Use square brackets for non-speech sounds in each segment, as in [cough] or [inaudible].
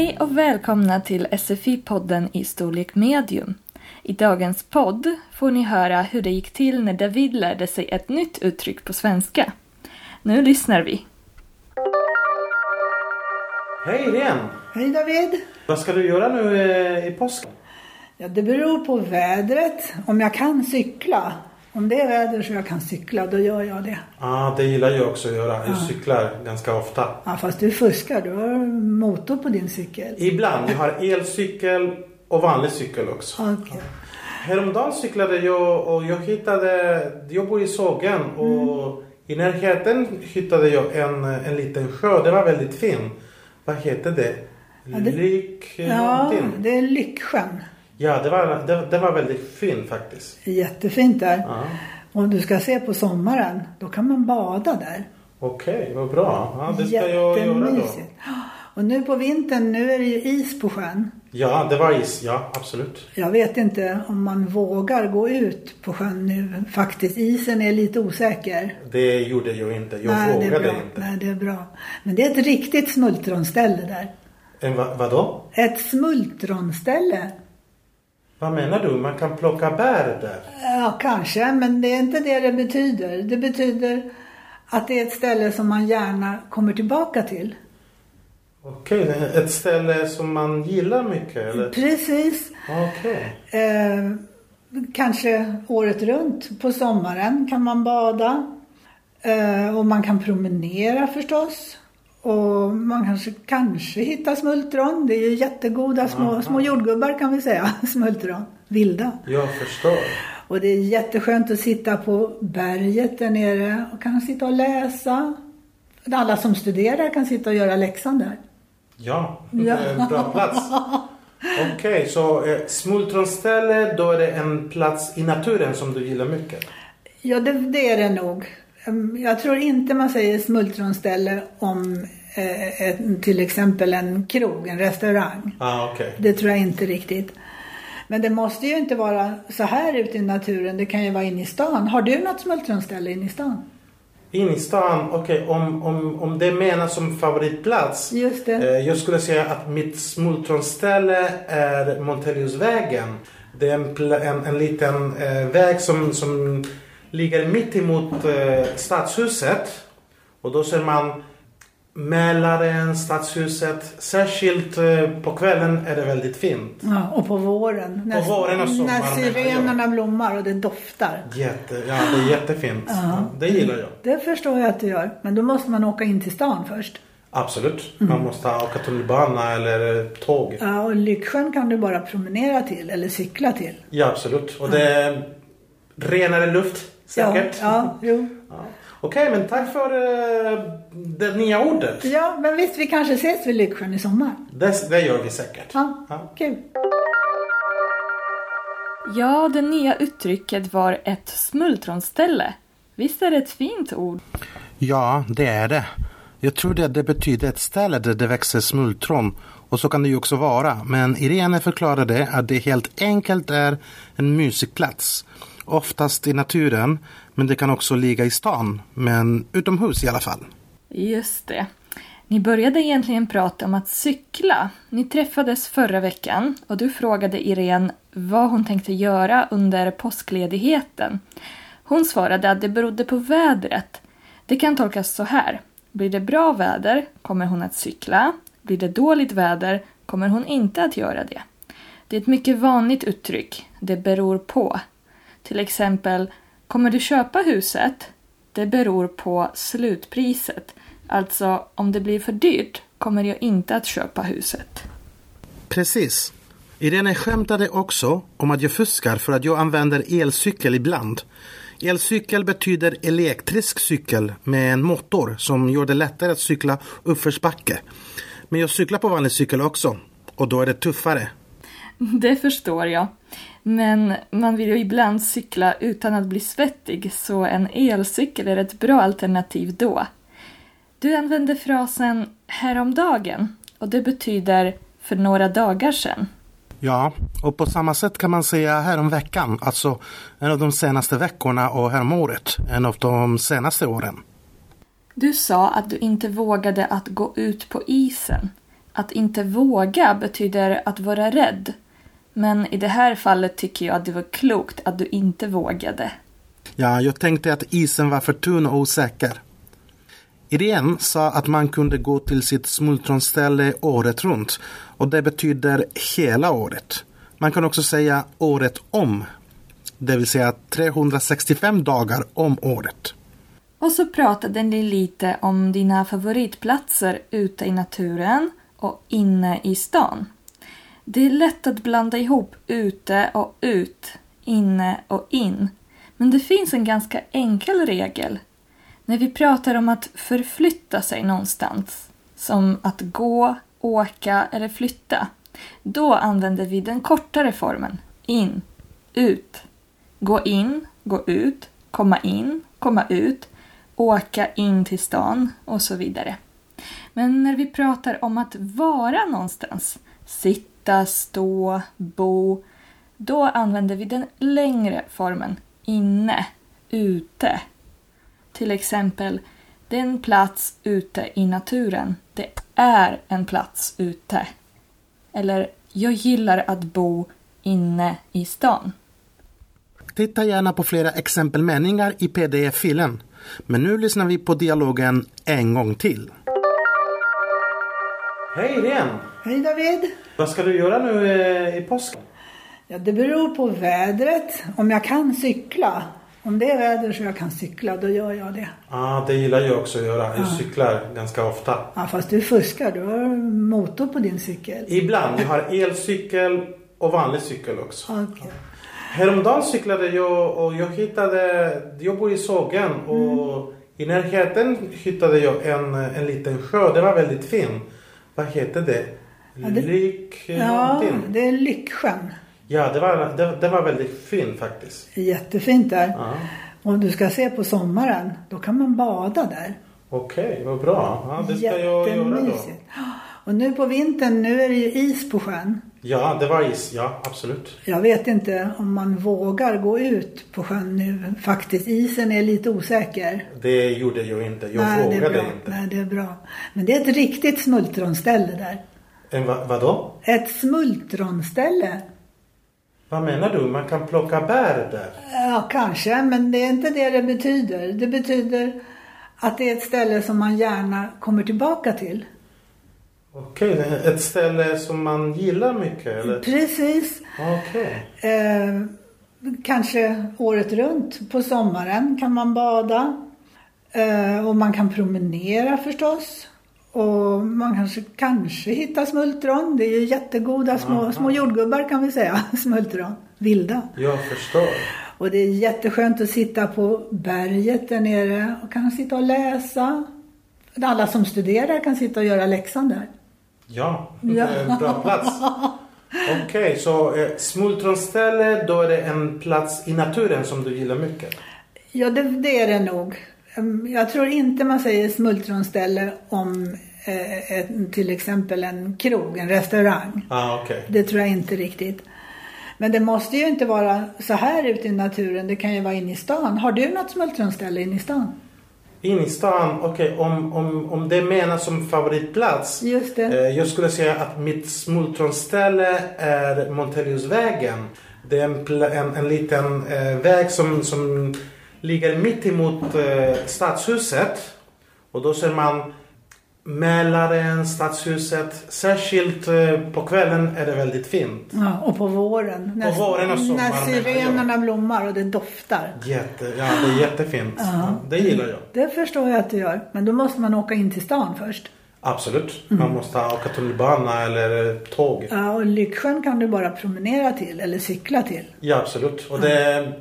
Hej och välkomna till SFI-podden i storlek medium. I dagens podd får ni höra hur det gick till när David lärde sig ett nytt uttryck på svenska. Nu lyssnar vi. Hej Irene! Hej David! Vad ska du göra nu eh, i påsken? Ja, det beror på vädret. Om jag kan cykla. Om det är väder så jag kan cykla, då gör jag det. Ja, det gillar jag också att göra. Jag cyklar ganska ofta. Ja, fast du fuskar. Du har motor på din cykel. Ibland. Jag har elcykel och vanlig cykel också. Okej. Häromdagen cyklade jag och jag hittade... Jag bor i Sågen och i närheten hittade jag en, en liten sjö. Det var väldigt fin. Vad heter det? det- Lyck... Ja, någonting. det är Lycksjön. Ja, det var, det, det var väldigt fin faktiskt. Jättefint där. Ja. Om du ska se på sommaren, då kan man bada där. Okej, vad bra. Ja, det ska jag göra då. Och nu på vintern, nu är det ju is på sjön. Ja, det var is. Ja, absolut. Jag vet inte om man vågar gå ut på sjön nu faktiskt. Isen är lite osäker. Det gjorde jag inte. Jag Nej, vågade inte. Nej, det är bra. Men det är ett riktigt smultronställe där. En, va, vadå? Ett smultronställe? Vad menar du? Man kan plocka bär där? Ja, kanske, men det är inte det det betyder. Det betyder att det är ett ställe som man gärna kommer tillbaka till. Okej, är ett ställe som man gillar mycket eller? Precis. Okej. Eh, kanske året runt. På sommaren kan man bada. Eh, och man kan promenera förstås. Och man kanske, kanske hittar smultron. Det är ju jättegoda små, Aha. små jordgubbar kan vi säga. [laughs] Smultron. Vilda. Jag förstår. Och det är jätteskönt att sitta på berget där nere och kan sitta och läsa. Alla som studerar kan sitta och göra läxan där. Ja, Ja. en bra plats. Okej, så eh, smultronställe, då är det en plats i naturen som du gillar mycket? Ja, det, det är det nog. Jag tror inte man säger smultronställe om ett, till exempel en krog, en restaurang. Ah, okej. Det tror jag inte riktigt. Men det måste ju inte vara så här ute i naturen. Det kan ju vara inne i stan. Har du något smultronställe inne i stan? In i stan, okej, om, om, om det menas som favoritplats. Just det. Eh, jag skulle säga att mitt smultronställe är Monteliusvägen. Det är en, en, en liten eh, väg som, som ligger mitt emot eh, stadshuset. Och då ser man Mälaren, stadshuset. Särskilt eh, på kvällen är det väldigt fint. Ja, och på våren. När, våren och sommaren När syrenerna blommar och det doftar. Jätte, ja, det är jättefint. Ja, det gillar jag. Det förstår jag att du gör. Men då måste man åka in till stan först. Absolut. Man måste åka tunnelbana eller tåg. Ja, och Lycksjön kan du bara promenera till eller cykla till. Ja, absolut. Och det är renare luft säkert. Ja, ja, jo. Ja. Okej, men tack för eh, det nya ordet. ja, men visst vi kanske ses vid Lycksjön i sommar. Det, det gör vi säkert. Ja, Ja. kul. Ja, det nya uttrycket var ett smultronställe. Visst är det ett fint ord? Ja, det är det. Jag tror det, det betyder ett ställe där det växer smultron. Och så kan det ju också vara. Men Irene förklarade att det helt enkelt är en musikplats. Oftast i naturen, men det kan också ligga i stan. Men utomhus i alla fall. Just det. Ni började egentligen prata om att cykla. Ni träffades förra veckan och du frågade Irene vad hon tänkte göra under påskledigheten. Hon svarade att det berodde på vädret. Det kan tolkas så här. Blir det bra väder kommer hon att cykla. Blir det dåligt väder kommer hon inte att göra det. Det är ett mycket vanligt uttryck. Det beror på. Till exempel, kommer du köpa huset? Det beror på slutpriset. Alltså, om det blir för dyrt kommer jag inte att köpa huset. Precis. Irene skämtade också om att jag fuskar för att jag använder elcykel ibland. Elcykel betyder elektrisk cykel med en motor som gör det lättare att cykla uppförsbacke. Men jag cyklar på vanlig cykel också och då är det tuffare. Det förstår jag. Men man vill ju ibland cykla utan att bli svettig så en elcykel är ett bra alternativ då. Du använde frasen häromdagen och det betyder för några dagar sedan. Ja, och på samma sätt kan man säga häromveckan, alltså en av de senaste veckorna och häromåret, en av de senaste åren. Du sa att du inte vågade att gå ut på isen. att inte våga betyder att vara rädd. Men i det här fallet tycker jag att det var klokt att du inte vågade. Ja, jag tänkte att isen var för tunn och osäker. Irene sa att man kunde gå till sitt smultronställe året runt och det betyder hela året. Man kan också säga året om, det vill säga 365 dagar om året. Och så pratade ni lite om dina favoritplatser ute i naturen och inne i stan. Det är lätt att blanda ihop ute och ut, inne och in. Men det finns en ganska enkel regel. När vi pratar om att förflytta sig någonstans, som att gå, åka eller flytta, då använder vi den kortare formen in, ut. Gå in, gå ut, komma in, komma ut, åka in till stan och så vidare. Men när vi pratar om att vara någonstans, sitta, stå, bo, då använder vi den längre formen inne, ute. Till exempel, det är en plats ute i naturen. Det är en plats ute. Eller, jag gillar att bo inne i stan. Titta gärna på flera exempelmeningar i pdf-filen. Men nu lyssnar vi på dialogen en gång till. Hej Irene! Hej David! Vad ska du göra nu eh, i påsken? Ja, det beror på vädret. Om jag kan cykla. Om det är väder så jag kan cykla, då gör jag det. Ja, det gillar jag också att göra. Jag cyklar ganska ofta. Ja, fast du fuskar. Du har motor på din cykel. Ibland. Jag har elcykel och vanlig cykel också. Okej. Häromdagen cyklade jag och jag hittade, jag bor i Sågen och i närheten hittade jag en, en liten sjö. Det var väldigt fin. Vad heter det? Det- Lyck Ja, någonting. det är Lycksjön. Ja, det var, det, det var väldigt fin faktiskt. Jättefint där. Ja. Och du ska se på sommaren, då kan man bada där. Okej, vad bra. Ja, det ska jag göra då. Och nu på vintern, nu är det ju is på sjön. Ja, det var is. Ja, absolut. Jag vet inte om man vågar gå ut på sjön nu faktiskt. Isen är lite osäker. Det gjorde jag inte. Jag Nej, vågade inte. Nej, det är bra. Men det är ett riktigt smultronställe där. En, va, vadå? Ett smultronställe. Vad menar du? Man kan plocka bär där? Ja, kanske, men det är inte det det betyder. Det betyder att det är ett ställe som man gärna kommer tillbaka till. Okej, är ett ställe som man gillar mycket eller? Precis. Okej. Eh, kanske året runt. På sommaren kan man bada. Eh, och man kan promenera förstås. Och man kanske, kanske hittar smultron. Det är ju jättegoda små, små jordgubbar kan vi säga. [laughs] Smultron. Vilda. Jag förstår. Och det är jätteskönt att sitta på berget där nere och kan sitta och läsa. Alla som studerar kan sitta och göra läxan där. Ja, Ja. det en bra plats. Okej, så eh, smultronställe, då är det en plats i naturen som du gillar mycket? Ja, det, det är det nog. Jag tror inte man säger smultronställe om ett, till exempel en krog, en restaurang. Ah, okej. Det tror jag inte riktigt. Men det måste ju inte vara så här ute i naturen. Det kan ju vara inne i stan. Har du något smultronställe inne i stan? In i stan, okej, om, om, om det menas som favoritplats. Just det. Eh, jag skulle säga att mitt smultronställe är Monteliusvägen. Det är en, en, en liten eh, väg som, som ligger mitt emot eh, stadshuset. Och då ser man Mälaren, stadshuset. Särskilt eh, på kvällen är det väldigt fint. Ja, och på våren. När, våren och sommaren När syrenerna blommar och det doftar. Jätte, ja, det är jättefint. Ja, det gillar jag. Det förstår jag att du gör. Men då måste man åka in till stan först. Absolut. Man måste åka tunnelbana eller tåg. Ja, och Lycksjön kan du bara promenera till eller cykla till. Ja, absolut. Och det är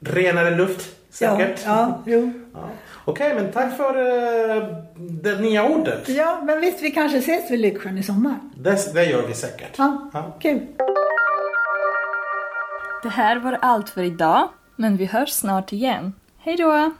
renare luft säkert. Ja, ja, jo. Ja. Okej, men tack för eh, det nya ordet. Ja, men visst, vi kanske ses vid Lycksjön i sommar. Det, det gör vi säkert. Ja, Ja. kul. Det här var allt för idag, men vi hörs snart igen. Hej då!